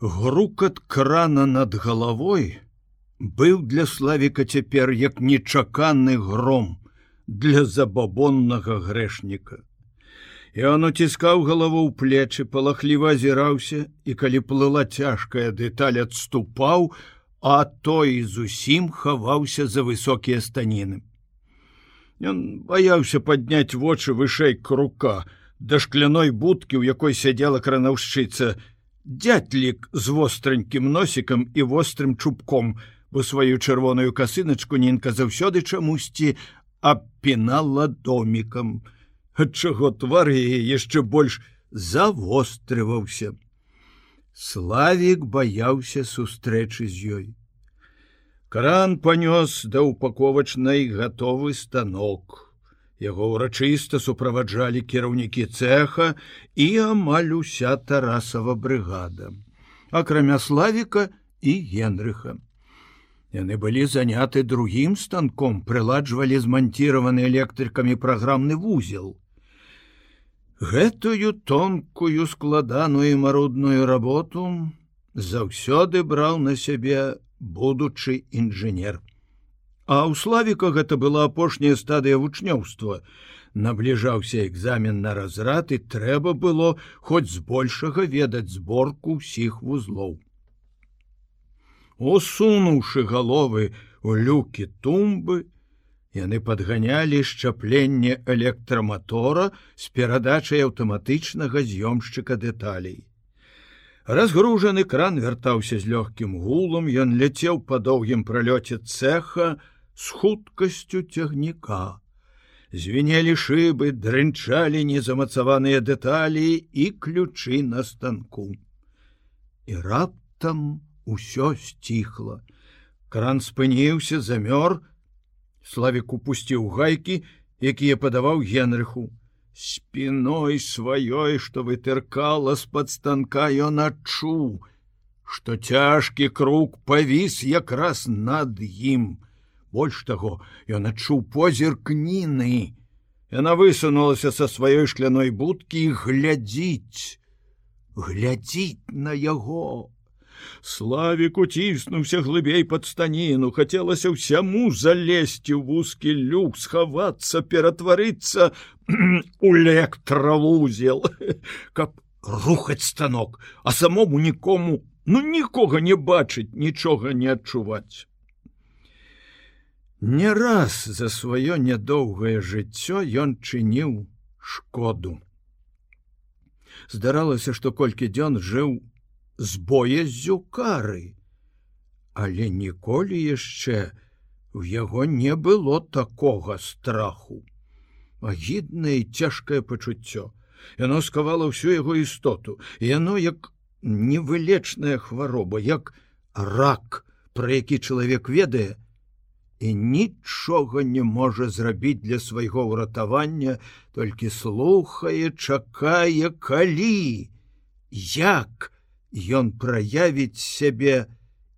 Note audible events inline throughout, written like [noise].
Грукат крана над галавой быў для славіка цяпер як нечаканы гром для забабоннага грэшніка. І он уціскаў галаву ў плечы, палахліва азіраўся і калі плыла цяжкая дэталь адступаў, а той зусім хаваўся за высокія станіны. Ён баяўся падняць вочы вышэй крука да шкляной будкі, у якой сядзела кранаўшчыца, дятлік з востранькім носікам і вострым чубком, бо сваю чырвоную касыначку ненька заўсёды чамусьці абпінала домікам адчаго твар яе яшчэ больш завострываўся. Славік баяўся сустрэчы з ёй. Кран панёс да упаковачнай гатовы станок. Яго ўрачыста суправаджалі кіраўнікі цеха і амаль уся тарасава брыгада, акрамя славіка і генрыха. Яны былі заняты другім станком, прыладжвалі зманціраваны электрыкамі праграмны вузел. Гэтую тонкую складаную марудную работу заўсёды браў на сябе будучы інжынер. А ў славіка гэта была апошняя стадыя вучнёўства. Набліжаўся экзамен на разрад і трэба было хоць збольшага ведаць зборку ўсіх вузлоў. Усунуўшы галовы у люкі тумбы, Яны падганялі шчапленне электраматора з перадачай аўтаматычнага з'ёмшчыка дэталей. Разгружаны кран вяртаўся з лёгкім гулам, ён ляцеў па доўгім пралёце цеха з хуткасцю цягніка. Звінелі шыбы, дрынчалі незамацаваныя дэталі і ключы на станку. І раптам усё сціхла. Кран спыніўся, замёр, Славік упусціў гайкі, якія падаваў генрыху. Спіной сваёй, што вытыркала з-пад станка ён адчуў, што цяжкі круг павіс якраз над ім. Больш таго, ён адчуў позірк ніны. Яна высунулася са сваёй шкляной будкі і глядзіць, глядзіць на яго. Славік уціснуўся глыбей пад станіну, хацелася ўсяму залезці ў вузкі люк, схавацца, ператварыцца [clears throat] у электравузел, [laughs] каб рухаць станок, а самому нікому ну нікога не бачыць, нічога не адчуваць. Не раз за сваё нядоўгае жыццё ён чыніў шкоду. Здаралася, што колькі дзён жыў з боязю кары. Але ніколі яшчэ у яго не было такога страху. Агіднае цяжкае пачуццё. Яно скавала ўсю яго істоту, яно як невылечная хвароба, як рак, пра які чалавек ведае, і нічога не можа зрабіць для свайго ўратавання, толькі слухае, чакае калі, як, ён праявіць сябе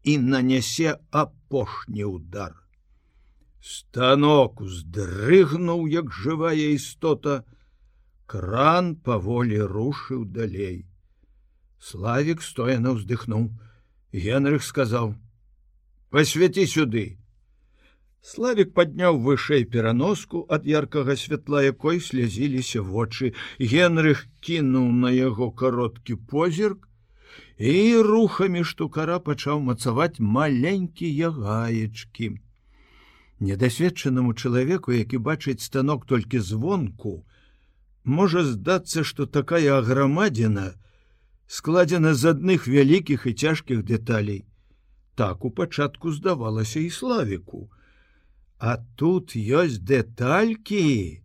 і нанясе апошні удар. Станок уздрыгнуў, як жывая істота, кран паволі рушыў далей. Славік стояна ўздыхнуў. Генрых сказаў: « Пасвяці сюды. Славік падняў вышэй пераноску ад яркага святла, якой слязіліся вочы. Генрых кінуў на яго кароткі позірк, і рухамі штукара пачаў мацаваць маленькія гаечки. Недасведчанаму чалавеку, які бачыць станок толькі звонку, можа здацца, што такая аграмадзіна складзена з адных вялікіх і цяжкіх дэталей. Так у пачатку здавалася і славіку. А тут ёсць дэталькі,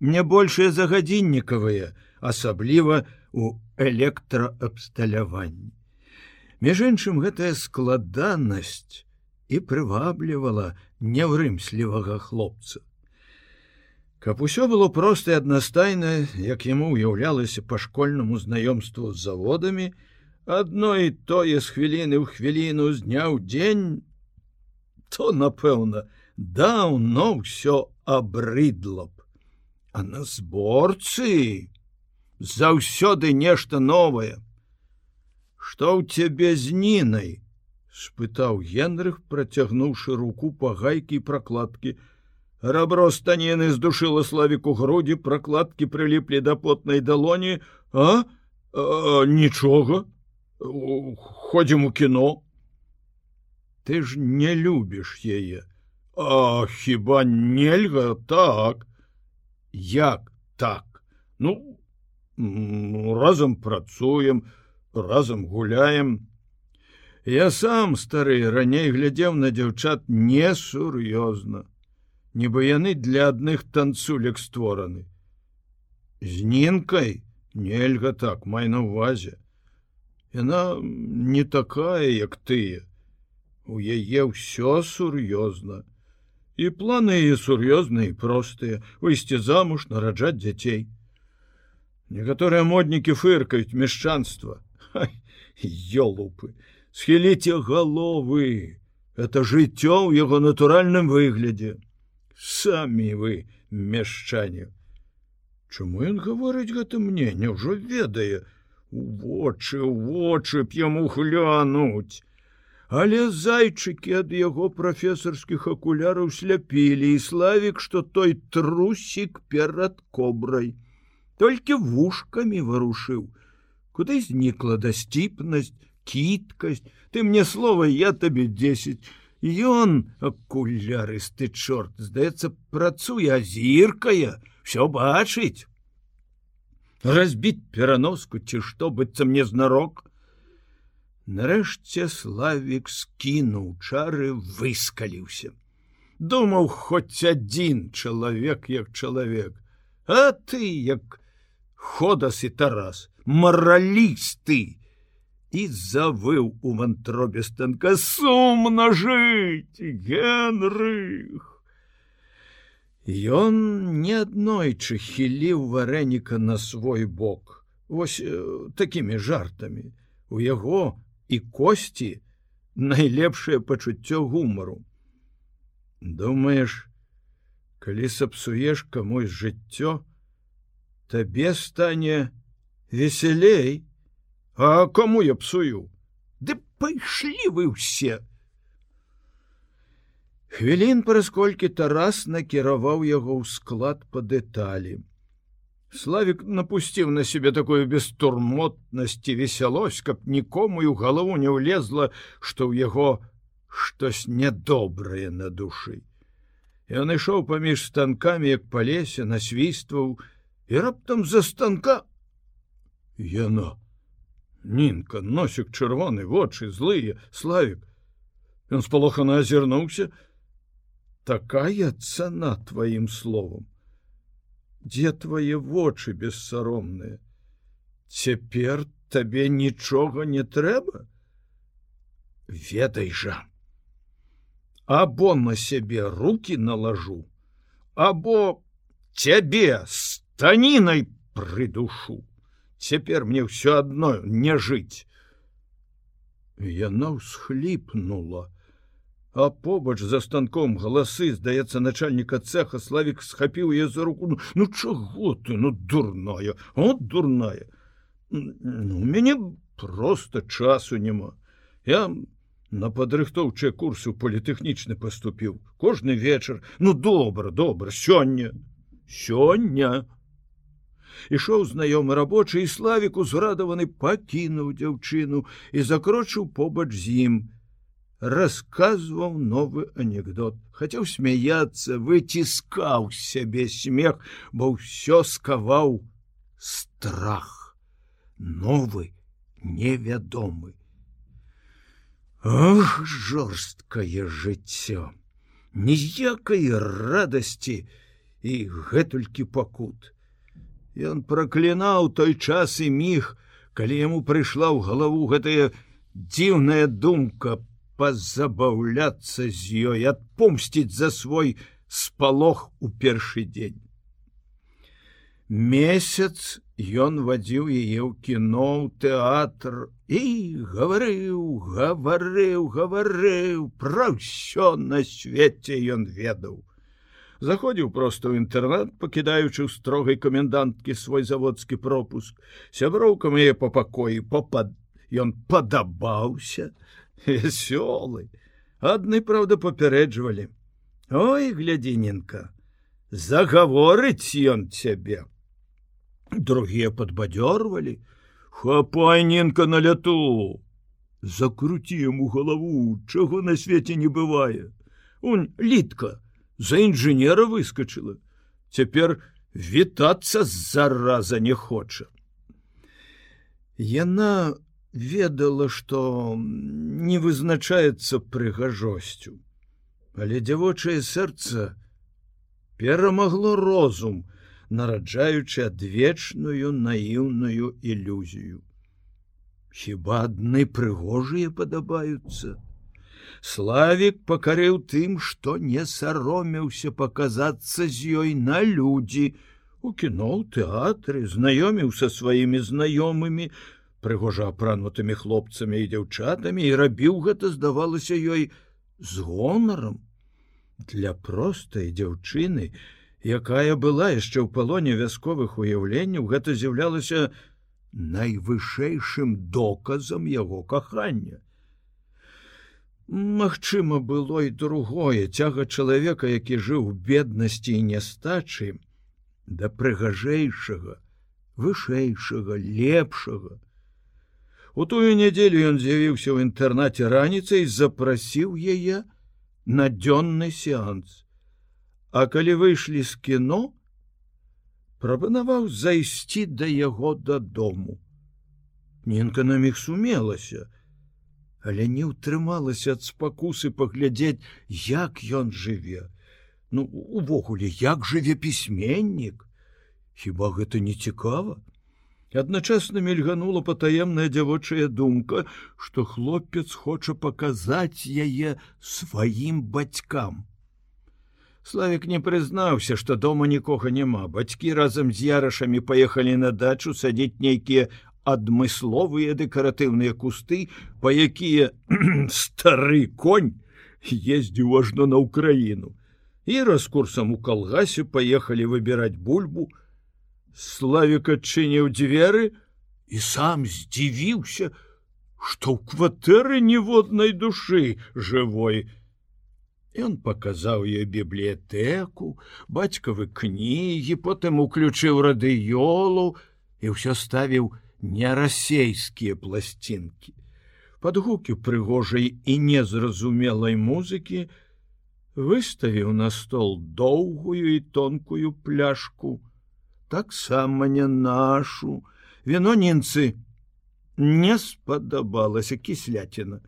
не большыя загадзіннікавыя, асабліва у электраабсталяванні. Між іншым гэтая складанасць і прываблівала няўрымслівага хлопца. Каб усё было проста і аднастайна, як яму ўяўлялася па школьнаму знаёмству з заводамі, адно і тое з хвіліны ў хвіліну з дня ў дзень, то, напэўна, даўно ўсё абрыдла б. А на зборцы заўсёды нешта новае что ў цябе з нінай спытаў генрых працягнуўшы руку па гайкі прокладкі рабро станены здушыла славіку грудзі прокладкі прыліплі да потнай далоні а, а нічога ходзім у кіно ты ж не любіш яе а хіба нельга так? Як так? Ну разам працуем разам гуляем. Я сам стары раней глядзеў на дзяўчат несур'ёзна. Нібы яны для адных танцулек створаны. З нінкай нельга так май на увазе яна не такая як тыя. У яе ўсё сур'ёзна і планы і сур'ёзныя простыя выйсці замуж нараджаць дзяцей некаторыя моднікі фыркаюць мяшчанства ёлупы! Схіліце галовы это жыццё ў яго натуральным выглядзе самі вы мяшчане Чаму ён гаворыць гэта мне? Няўжо ведае у вочы вочы б яму хлянуць але зайчыкі ад яго прафесарскіх акуляраў сляпілі і славік што той трусік перад кобрай. Толькі вушкамі варушыў. Куды знікла дасціпнасць кіткасць? Ты мне слова я табе 10 ён акулярысты чорт здаецца працуе азіркая все бачыць. Разбіць пераноску ці што быццам мне знарок Нарэшце славік скінуў чары выскаліўся. Думаў хоць адзін чалавек як чалавек, А ты як ходас і тарас, маралісты і завыў у вантробе станка сумна жыць, Генрых. Ён неаднойчы хіліў варэніка на свой бок, Вось э, такімі жартамі у яго, і косці найлепшае пачуццё гумару. Думаеш, калі сапсуеш камусь жыццё, табе стане весялей, А кому я псую? Ды пайшлі вы ўсе. Хвілін праз колькі Тарас накіраваў яго ў склад па дэталі. Славик напусціў на себе такую бестурмотнасць і весялось, каб нікому і ў галаву не ўлезла, што ў яго штось нядобрае на душы. Ён ішоў паміж станкамі, як па лесе насвістваў і раптам за станка Яно Нінка носік чырвоны вочы злые славик. Ён спалохана азірнуўся, такая цана тваім словам дзе твае вочы бессаромныя? Цяпер табе нічога не трэба? Ведай жа. Або на сябе руки налажу або цябе станінай прыдушу. Цяпер мне ўсё адно не жыць. Яна ўсхліпнула а побач за станком галасы здаецца начальніка цеха славик схапіў я за руку. Ну, ну чаго ты ну дурная от дурная. Ну, мяне просто часу няма. Я на падрыхтоўчыя курсы політэхнічны поступіў кожны вечар. Ну добра добра сёння. Сёння. Ішоў знаёмы рабочы і славік узрадаваны пакінуў дзяўчыну і закрочыў побач з ім расказваў новы анекдот. Хацеў смяяться выціскаў сябе смех бо ўсё скаваў страх. Новы невядомы Ох жорсткае жыццё ніякай радасці і гэтулькі пакут. Ён праклінаў той час і міг калі яму прыйшла ў галаву гэтая дзіўная думка пазабаўляцца з ёй адпомсціць за свой спалох у першы дзень. Месяц ён вадзіў яе ў кіно ў тэатр і гаварыў, гаварыў, гаварыў, пра ўсё на свеце ён ведаў. Заходзіў проста ў інтэрнат, пакідаючы ў строгай каменданткі свой заводскі пропуск, сяброўкам яе па пакоі попад ён падабаўся [laughs] вясёлы адны праўда папярэджвалі ой глядзіненка загаворыць ён цябе другія падбадзёрвалі хапайненка на ляту закруці яму галаву чаго на свеце не бывае он літка за інжынера выскочыла цяпер вітацца зараза не хоча яна ведала што не вызначаецца прыгажосцю. Але дзявочае сэрца перамагло розум нараджаючы адвечную наіўную ілюзію. Хіба адны прыгожыя падабаюцца? Славик пакарыў тым што не саромеўся паказацца з ёй на людзі. У кіно ў тэатры знаёміў са сваімі знаёмымі прыгожа апранутымі хлопцамі і дзяўчатамі і рабіў гэта здавалася ёй з гонарам для простай дзяўчыны якая была яшчэ ў палоне вясковых уяўленняў гэта з'яўлялася на найвышэйшым доказам яго кахання. Магчыма, было і другое цяга чалавека, які жыў беднасці і нястачы, да прыгажэйшага, вышэйшага, лепшага. У тую нядзелю ён з'явіўся ў інтэрнаце раніцай і запрасіў яе на дзённы сеанс. А калі выйшлі з кіно, прапанаваў зайсці да яго дадому. Ненка на міг сумелася, але не ўтрымалася ад спакусы паглядзець, як ён жыве. Ну увогуле, як жыве пісьменнік. Хіба гэта не цікава? Адначасна мільганула патаемная дзявочая думка, што хлопец хоча паказаць яе сваім бацькам. Славік не прызнаўся, што дома нікога няма. Бацькі разам з ярашамі паехалі на дачу садзіць нейкія адмысловыя дэкаратыўныя кусты, па якія [clears throat] стары конь ездзіў ажно на ўкраіну. І раскурсам у калгасе паехалі выбіраць бульбу. Славік адчыніў дзверы і сам здзівіўся, што ў кватэры ніводнай душы жывой, Ён паказаў ёй бібліятэку, бацькавы кнігі, потым уключыў радыёлу і ўсё ставіў нерасейскія пласцінкі. Пад гукі прыгожай і незразумелай музыкі выставіў на стол доўгую і тонкую пляшку, таксама не нашу, віно нінцы не спадабалася кісляціна.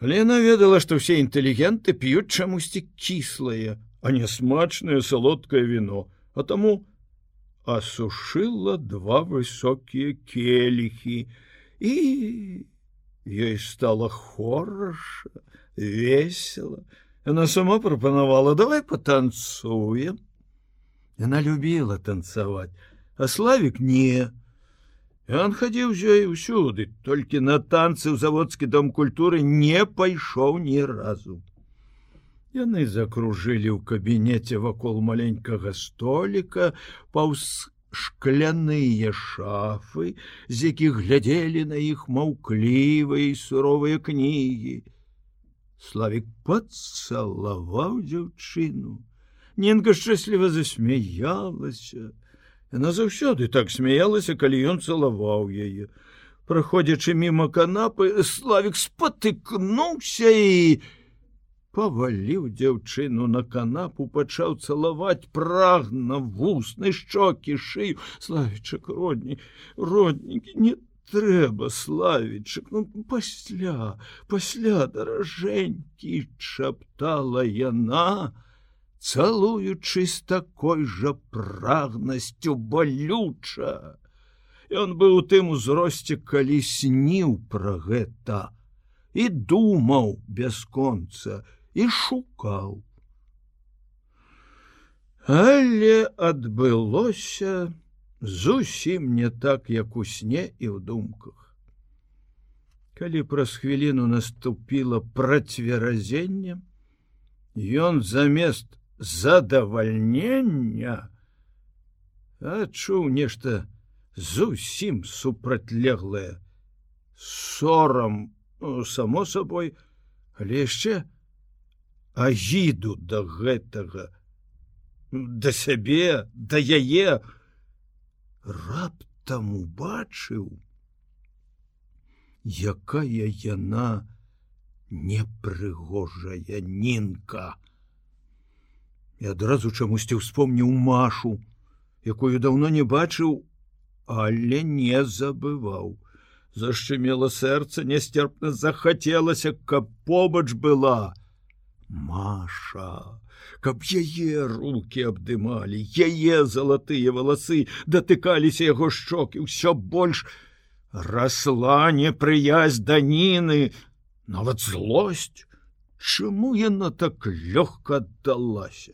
Але яна ведала, што ўсе інтэлігенты п'юць чамусьці кіслае, а не смачнае салодкае віно, а таму асушыла два высокія келіхі і ёй стала хораша, весела. Яна сама прапанавала давай патанцуем. Яна любіла танцаваць, а славік не, Ён хадзіў з ёй усюды, толькі на танцы ў заводскі дом культуры не пайшоў ні разу. Яны закружылі ў кабінеце вакол маленькага століка, паўз шкляныя шафы, з якіх глядзелі на іх маўклівыя і суровыя кнігі. Славік пацалаваў дзяўчыну. Ненка шчасліва засмяялася. Яна заўсёды так смяялася, калі ён цалаваў яе. Праходзячы мімо канапы, славік спатыкнуўся і паваліў дзяўчыну на канапу, пачаў цалаваць прагна вусны шчокі шыю, славічак родні, роднікі не трэба славічак, ну пасля, пасля даражэнькі шаптала яна, цалуючы з такой жа прагнасцю балюча. Ён быў у тым узросце, калі сніў пра гэта і думаў бясконца і шукаў. Але адбылося зусім не так, як у сне і ў думках. Калі праз хвіліну наступіла працверазенне, ён замест задавальнення. Адчуў нешта зусім супрацьлеглае. Сорам само сабой але яшчэ агіду да гэтага. Да сябе да яе. Раптам убачыў якая яна непрыгожая нінка і адразу чамусьці ўспомніў машу якую даўно не бачыў але не забываў. Зашчымела сэрца нястерпна захацелася каб побач была маша каб яе руки абдымалі яе залатыя валасы датыкаліся яго шчокі ўсё больш расла непрыязь даніны нават злосць. Чаму яна так лёгка аддалася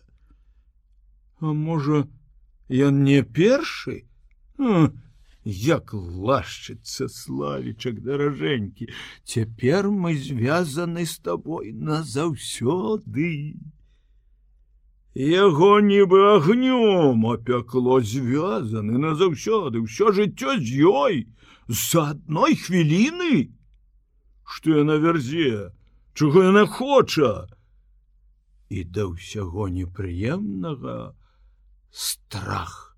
а можа ён не першы? Як лашчыцца славічак даражэнькі цяпер мы звязаны з табой назаўсёды. Яго нібы агнём апякло звязаны назаўсёды ўсё жыццё з ёй з адной хвіліны. Што яна вярзе чого яна хоча? І да ўсяго непрыемнага страх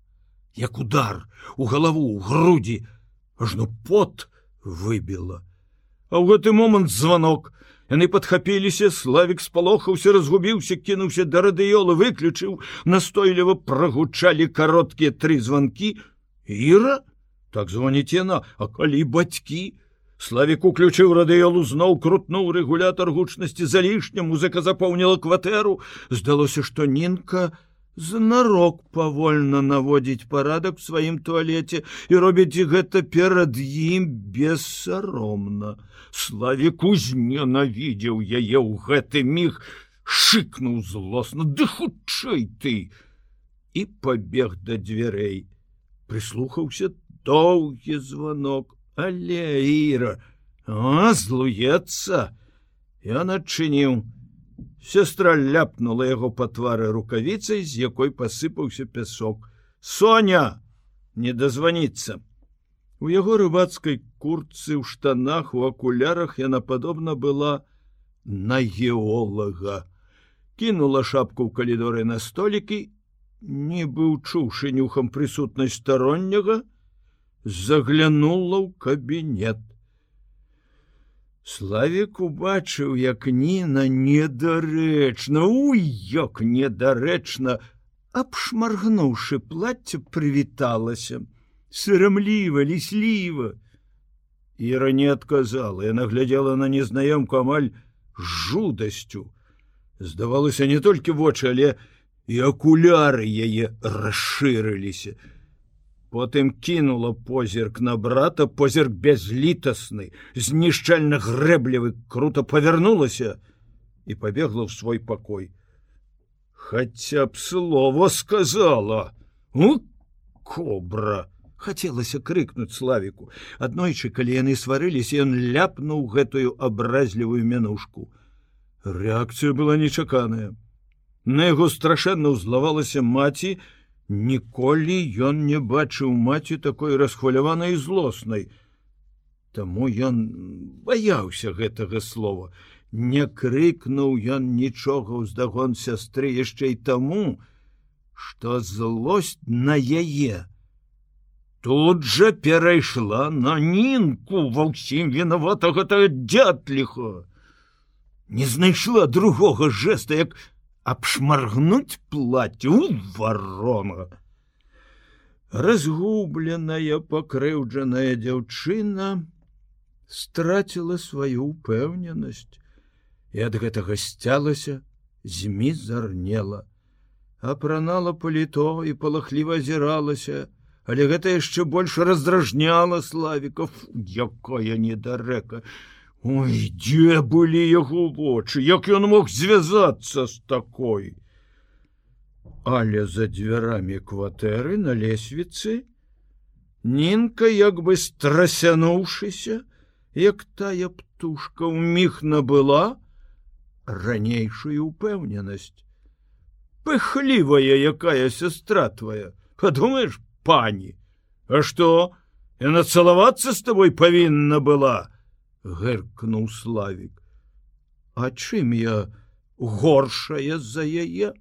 як удар у галаву у грудзі ажно пот выбіла а ў гэты момант звонок яны падхапіліся славік спалохаўся разгубіўся кінуўся да радыёла выключыў настойліва прагучалі кароткія тры званкі. Іра так звоніць яна. А калі бацькі? Славік уключыў радыёлу зноў крутнуў рэгулятор гучнасці залішня музыка запоўніла кватэру. Здалося што нінка знарок павольна наводзіць парадак сваім туалеце і робіць гэта перад ім бессаромна славік узненавідзеў яе ў гэты міг шыкнуў злосна ды хутчэй ты! І пабег да дзвярэй прислухаўся доўгі звонок. Але іра злуецца ён адчыніў сестра ляпнула яго па твары рукавіцай з якой пасыпаўся пясок. Соня не дазваніцца! У яго рыбацкай курцы ў штанах у акулярах яна падобна была на геолага. Кінула шапку ў калідоры на столікі не быў чуўшы нюхам прысутнасць старонняга заглянула ў кабінет. Славік убачыў, як Ніна недарэчна, у як недарэчна, абшмаргнуўшы плацце прывіталася, сырамліва, лісліва. Іра не адказала, яна глядзела на незнаёмку амаль жудасцю. Здавалася не толькі вочы, але і акуляры яе расшырыліся потым кінула позірк на брата позірк безлітасны знішчальна грэблівы круто павярнулася і пабегла ў свой пакой. Хаця б слово сказала у кобра хацелася крыкнуць славіку. Аднойчы калі яны сварыліся ён ляпнуў гэтую абразлівую мянушку. Реакцыя была нечаканая. На яго страшэнна ўзлавалася маці і ніколі ён не бачыў маці такой расхваляванай злоснай. Таму ён баяўся гэтага слова. Не крыкнуў ён нічога ўздагон сястры яшчэ і таму што злосць на яе. Тут жа перайшла на нінку ва ўсім вінавата гэтага дятліха не знайшла другога жеста як абшмаргнуть платю ворона разгубленая пакрыўджаная дзяўчына страціла сваю упэўненасць і ад гэтага сцялася змі зарнела апранала паліто і палахліва азіралася але гэта яшчэ больш раздражняла славіков якая недарэка Ой, дзе былі яго вочы, як ён мог звязацца з такой. Але за дзвярамі кватэры на лесвіцы Нінка як бы страсянуўшыся, як тая птушка ў міг набыла ранейшую упэўненасць. Пыхлівая якая сестра твоя, подумаешь, пані, А што, яна цалавацца з тобой павінна была, гэркнуў славик а чым я горшая за яе?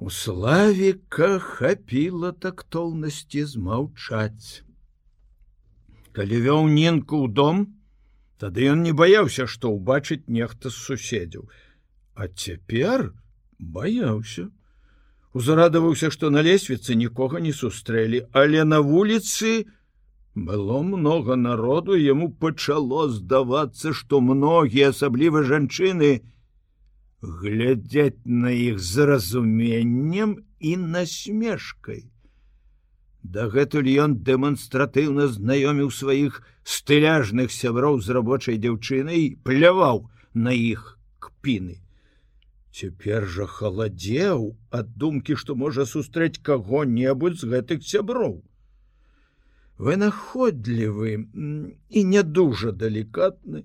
У славіка хапіла тактоўнасці змаўчаць. Калі вёў ненку ў дом тады ён не баяўся што ўбачыць нехта з суседзяў. А цяпер баяўся. Узрадаваўся што на лесвіцы нікога не сустрэлі але на вуліцы было много народу яму пачало здавацца што многія асабліва жанчыны глядзяць на іх з разуменнем і насмешкой Дагэтуль ён дэманстратыўна знаёміў сваіх стыляжных сяброў з рабочай дзяўчынай пляваў на іх кпіны. Цяпер жа халадзеў ад думкі, што можа сустрэць каго-небудзь з гэтых сяброў. Вынаходлівы і не дужа далікатны,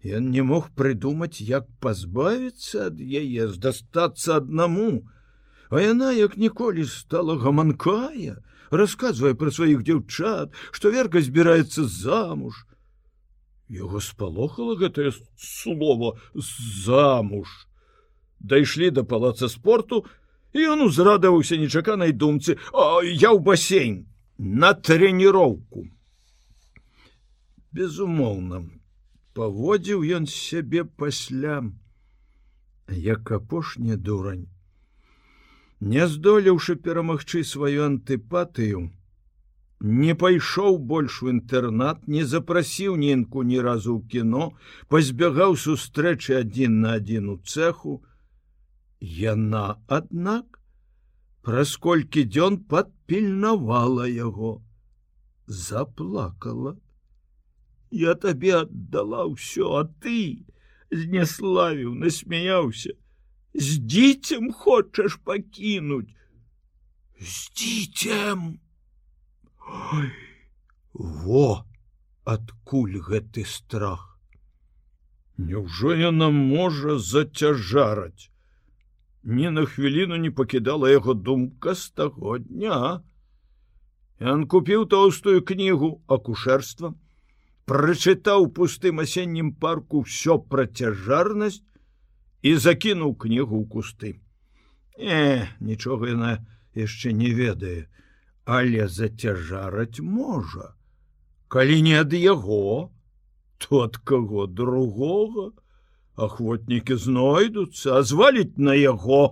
Ён не мог прыдумаць, як пазбавіцца ад яе, здастацца аднаму, А яна як ніколі стала гаманкая, рассказывая про сваіх дзяўчат что верка збіраецца замуж. Его спалохала гэтае слово замуж дайшлі до палаца спорту і он узрадаваўся нечаканай думцы а я ў басейн на тренировку. Безумоўна паводзіў ён сябе пасля. Як апошняя дурань. Не здолеўшы перамагчы сваю антыпатыю, не пайшоў больш у інтэрнат, не запрасіў ненку ні разу ў кіно, пазбягаў сустрэчы адзін на адзін у цеху. Яна, аднак, праз колькі дзён падпільнавала яго, заплакала. Я табе аддала ўсё, а ты знеславіў, насмяяўся. З дзіцем хочаш пакінуць? З дзіцем. Во адкуль гэты страх? Няўжо яна можа зацяжараць ні на хвіліну не пакідала яго думка з таго дня Ян купіў тоўстую кнігу акушэрства прачытаў пустым асеннім парку ўсё пра цяжарнасць і закінуў кнігу ў кусты. Э, нічога яна яшчэ не ведае, але зацяжараць можа. Калі не ад яго, то ад каго другога, ахвотнікі знойдуцца, а зваліць на яго.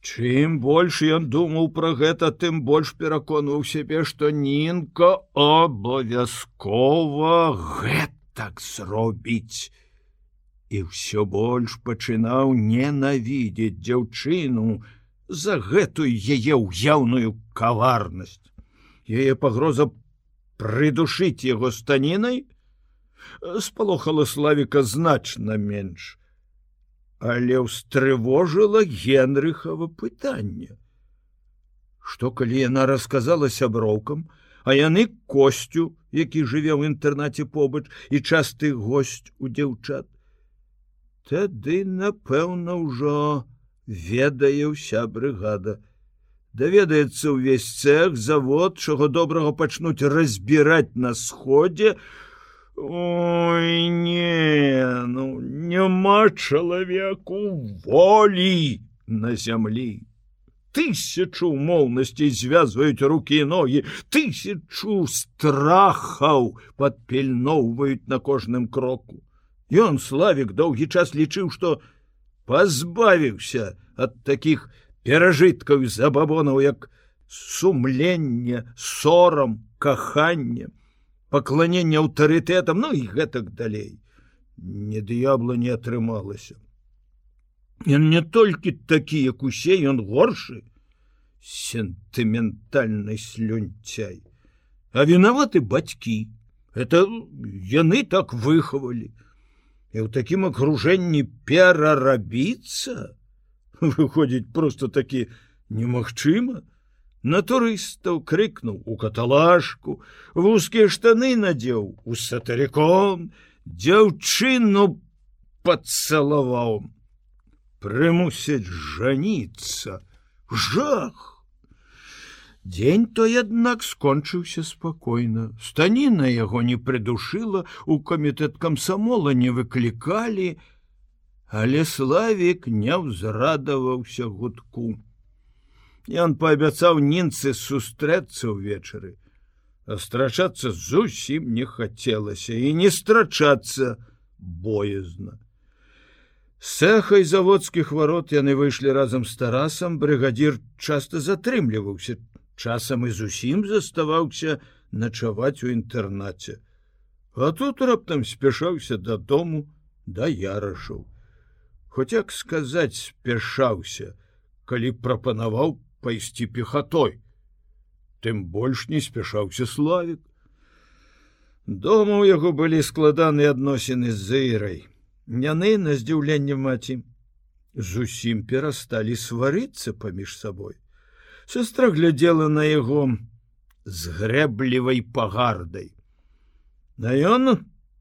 Чым больш ён думаў пра гэта, тым больш пераконваў сябе, што нінка абавязкова гэтак зробіць і ўсё больш пачынаў ненавідзець дзяўчыну за гэтую яе ўяўную каварнасць. Яе пагроза прыдушыць яго станінай спалохала славіка значна менш, але ўстрывожыла генрыхава пытанне. Што калі яна расказала сяброўкам, а яны косцю, які жыве ў інтэрнаце побач і часты госць у дзяўчат, Тады, напэўна, ўжо ведае ўся брыгада. Даведаецца ўвесь цех завод, чаго добрага пачнуць разбіраць на сходзе. Ой не, ну няма чалавеку волі на зямлі. Тысячу моўнасцей звязваюць рукі і ногі, тысячу страхаў падпільноўваюць на кожным кроку. Ён славик доўгі час лічыў, што пазбавіўся ад таких перажыткаў забабонаў, як сумленне, сорам, каханне, пакланенне аўтарытэтам, ну і гэтак далей. Не д'ябла не атрымалася. Ён не толькі такі, як усе ён горшы, сентыментальны слюнцяй, А вінаваты бацькі, это яны так выхавалі. І ў такім акружэнні перарабіцца? Выходзіць просто такі немагчыма на турыстаў крыкнуў у каталажку вузкія штаны надзеў у сатарикон дзяўчыну пацалаваў прымусяць жаніцца жах Дзень той аднак скончыўся спакойна. Станіна яго не прыдушыла, у камітэт камсамола не выклікалі, але славік не ўзрадаваўся гудку. Ён паабяцаў нінцы сустрэцца ўвечары. А страчацца зусім не хацелася і не страчацца боязна. Сэхай заводскіх варот яны выйшлі разам з тарасам, брыгадзір часта затрымліваўся, часам і зусім заставаўся начаваць у інтэрнаце. А тут раптам спяшаўся дадому да ярашаў. Хоць як сказаць спяшаўся, калі прапанаваў пайсці пехатой. Тым больш не спяшаўся славік. Дома ў яго былі складаныя адносіны з зырай. Няны на здзіўленне маці зусім перасталі сварыцца паміж сабой сестра глядела на яго з грэблівай пагардай на ён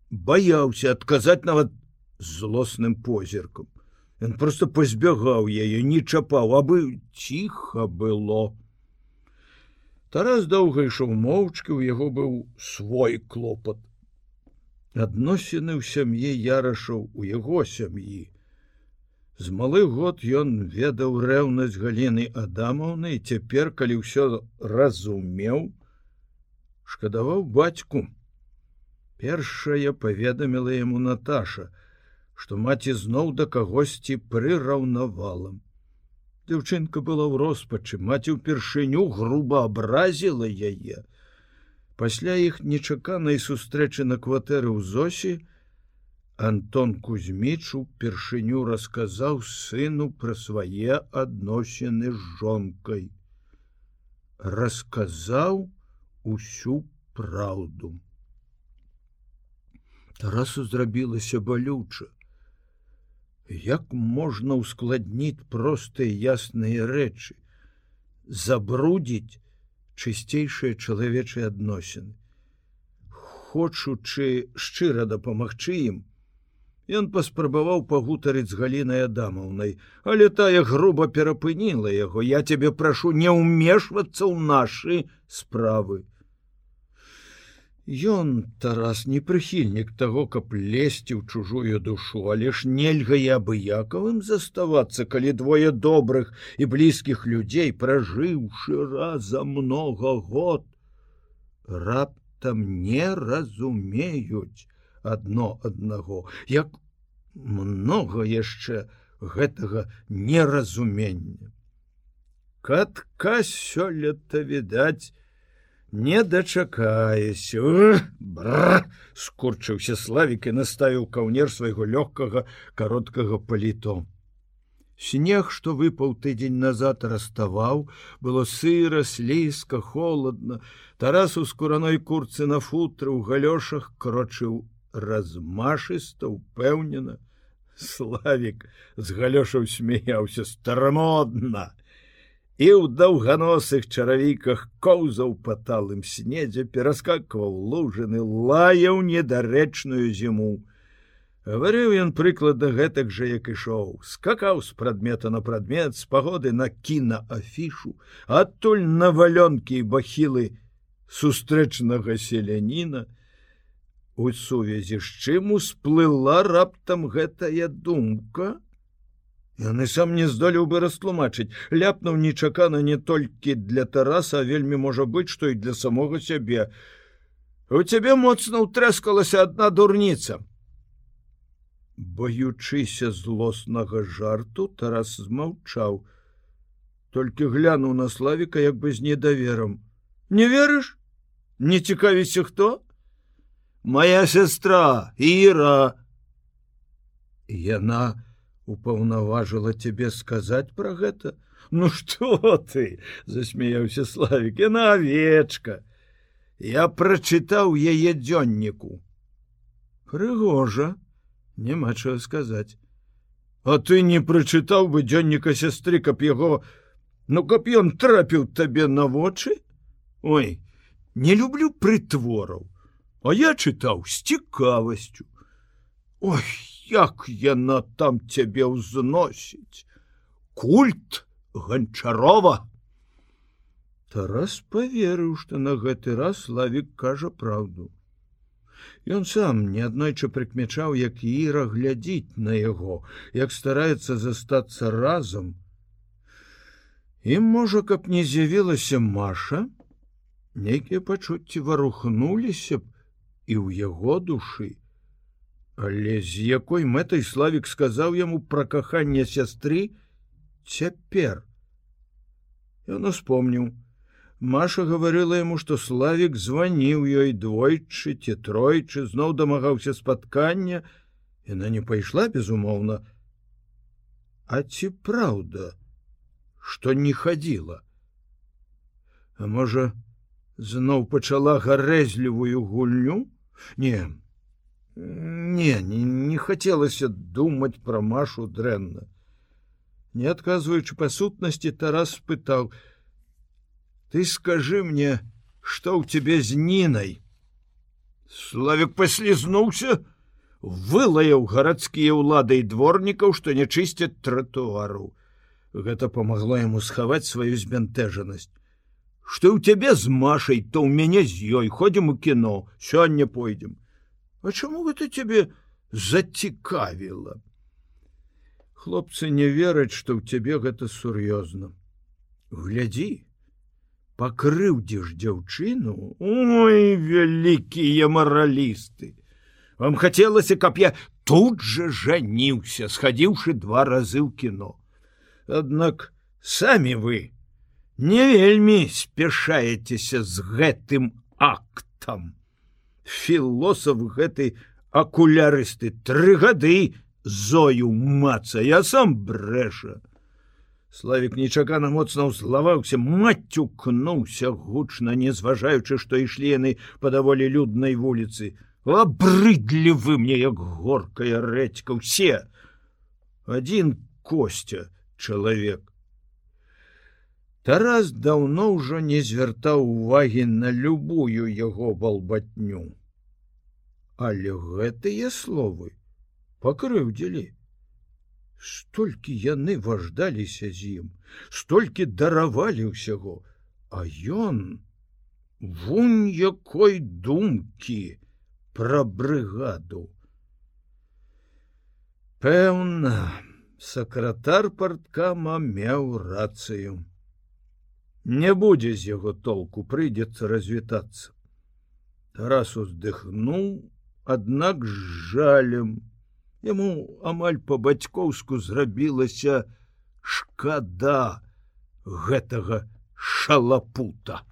баяўся адказаць нават злосным позіркам ён просто пазбягаў яе не чапаў абы ціха было Тарас доўга ішоў моўчкі у яго быў свой клопат адносіны ў сям'і ярашаў у яго сям'і З малы год ён ведаў рэўнасць галіны Адамаўны і цяпер, калі ўсё разумеў, шкадаваў бацьку. Першая паведаміла яму Наташа, што маці зноў да кагосьці прыраўнавала. Дзяўчынка была ў роспачы, маці ўпершыню груба абразіла яе. Пасля іх нечаканай сустрэчы на кватэры ў Зосі, Антон Кузьміч упершыню расказаў сыну пра свае адносіны з жонкай. Расказаў усю праўду. Тарасу зрабілася балюча. Як можна ўскладніць простыя ясныя рэчы, забрудзіць чысцейшыя чалавечыя адносіны. Хочучы шчыра дапамагчы ім, Ён паспрабаваў пагутарыць з галінай адамаўнай, але тая груба перапыніла яго, я цябе прашу не ўмешвацца ў нашы справы. Ён тарас не прыхільнік таго, каб лезці ў чужую душу, але ж нельга і абыякавым заставацца, калі двое добрых і блізкіх людзей, пражыўшы раза много год, раптам не разумеюць адно аднаго як много яшчэ гэтага неразумення. Катка сёлета відаць не дачакаеся скурчыўся славік і наставіў каўнер свайго лёгкага кароткага паліто. Снег што выпаў тыдзень назад раставаў. Было сыра слізка холодна тарас у скураной курцы на футры ў галёшах крочыў размашыста упэўнена. Славик з галёшаў смяяўся старамодна і ў даўганосых чаравіках коўзаў па талым снедзе пераскакваў лужаны лаяў недарэчную зіму гаварыў ён прыкладна гэтак жа як ішоў. Скакаў з прадмета на прадмет з пагоды на кінаафішу адтуль на валёнкі і бахілы сустрэчнага селяніна. У сувязі з чым усплыла раптам гэтая думка яны сам не здолеў бы растлумачыць. Ляпнуў нечакана не толькі для тараса вельмі можа быць што і для самога сябе. У цябе моцна ўтрэскалася одна дурніца. Баючыся злоснага жарту тарас змаўчаў. Толькі глянуў на славіка як бы з недавером не верыш? Не цікавіся хто? Моя сестра ира яна упаўнаважыла тебе сказаць про гэта? Ну что ты засмеяўся славик на овечка я прочытаў яе дзённіку прыгожа. Няма чаго сказаць а ты не прочытаў бы дзённіка сестры каб яго ну каб ён трапіў табе на вочы? Ой не люблю прытвораў А я чытаў з цікавасцю. Ой, як яна там цябе ўзносіць. Культ ганчарова. Тарас поверыў, што на гэты раз славік кажа праўду. Ён сам неаднойчы прыкмячаў, як іра глядзіць на яго, як стараецца застацца разам. І можа, каб не з'явілася Маша, нейкія пачуцці варухнуліся б і ў яго душы. Але з якой мэтай славік сказаў яму пра каханне сястры цяпер. Ён успомніў. Маша гаварыла яму, што славік званіў ёй двойчы ці тройчы, зноў дамагаўся спаткання, яна не пайшла безумоўна. А ці праўда, што не хадзіла. Можа, зноў пачала гарэзлівую гульню? Не, не, не, не хацелася думаць пра машу дрэнна. Не адказваючы па сутнасці, Тарас спытаў: « Ты скажы мне, што ў цябе з нінай. Славік паслізнуўся, вылаяў гарадскія ўлады і дворнікаў, што не чысцяць тратуару. Гэта памагло яму схаваць сваю збянтэжанасць. Што ў цябе з машай, то ў мяне з ёй ходзім у кіно, сёння пойдзем. А чаму гэта цябе зацікавіла? Хлопцы не вераць, што ў цябе гэта сур'ёзна. Глядзі, пакрыўдзіш дзяўчыну, Ой, вялікія маралісты. Вам хацелася, каб я тут жа жаніўся, схадзіўшы два разы ў кіно. Аднак самі вы не вельмі спяшаецеся з гэтым актам філосаф гэты акулярысты. Тры гады зою маца я сам брэша. Славик нечакана моцна ўзлаваўся мацюкнуўся гучна не зважаючы што ішлі яны па даволі люднай вуліцы. Абрыдлі вы мне як горкая рэдька ўсе один костя чалавек. Тарас даўно ўжо не звяртаў увагі на любую яго балбатню але гэтыя словы пакрыўдзілі. Столькі яны важдаліся з ім столькі даравалі ўсяго а ён вунь якой думкі пра брыгаду. Пэўна сакратар парткама меў рацыю. Не будзе з яго толку прыйдзецца развітацца. Тарас уздыхнуў аднак з жалем. Яму амаль по-бацькоўску зрабілася шкада гэтага шалапута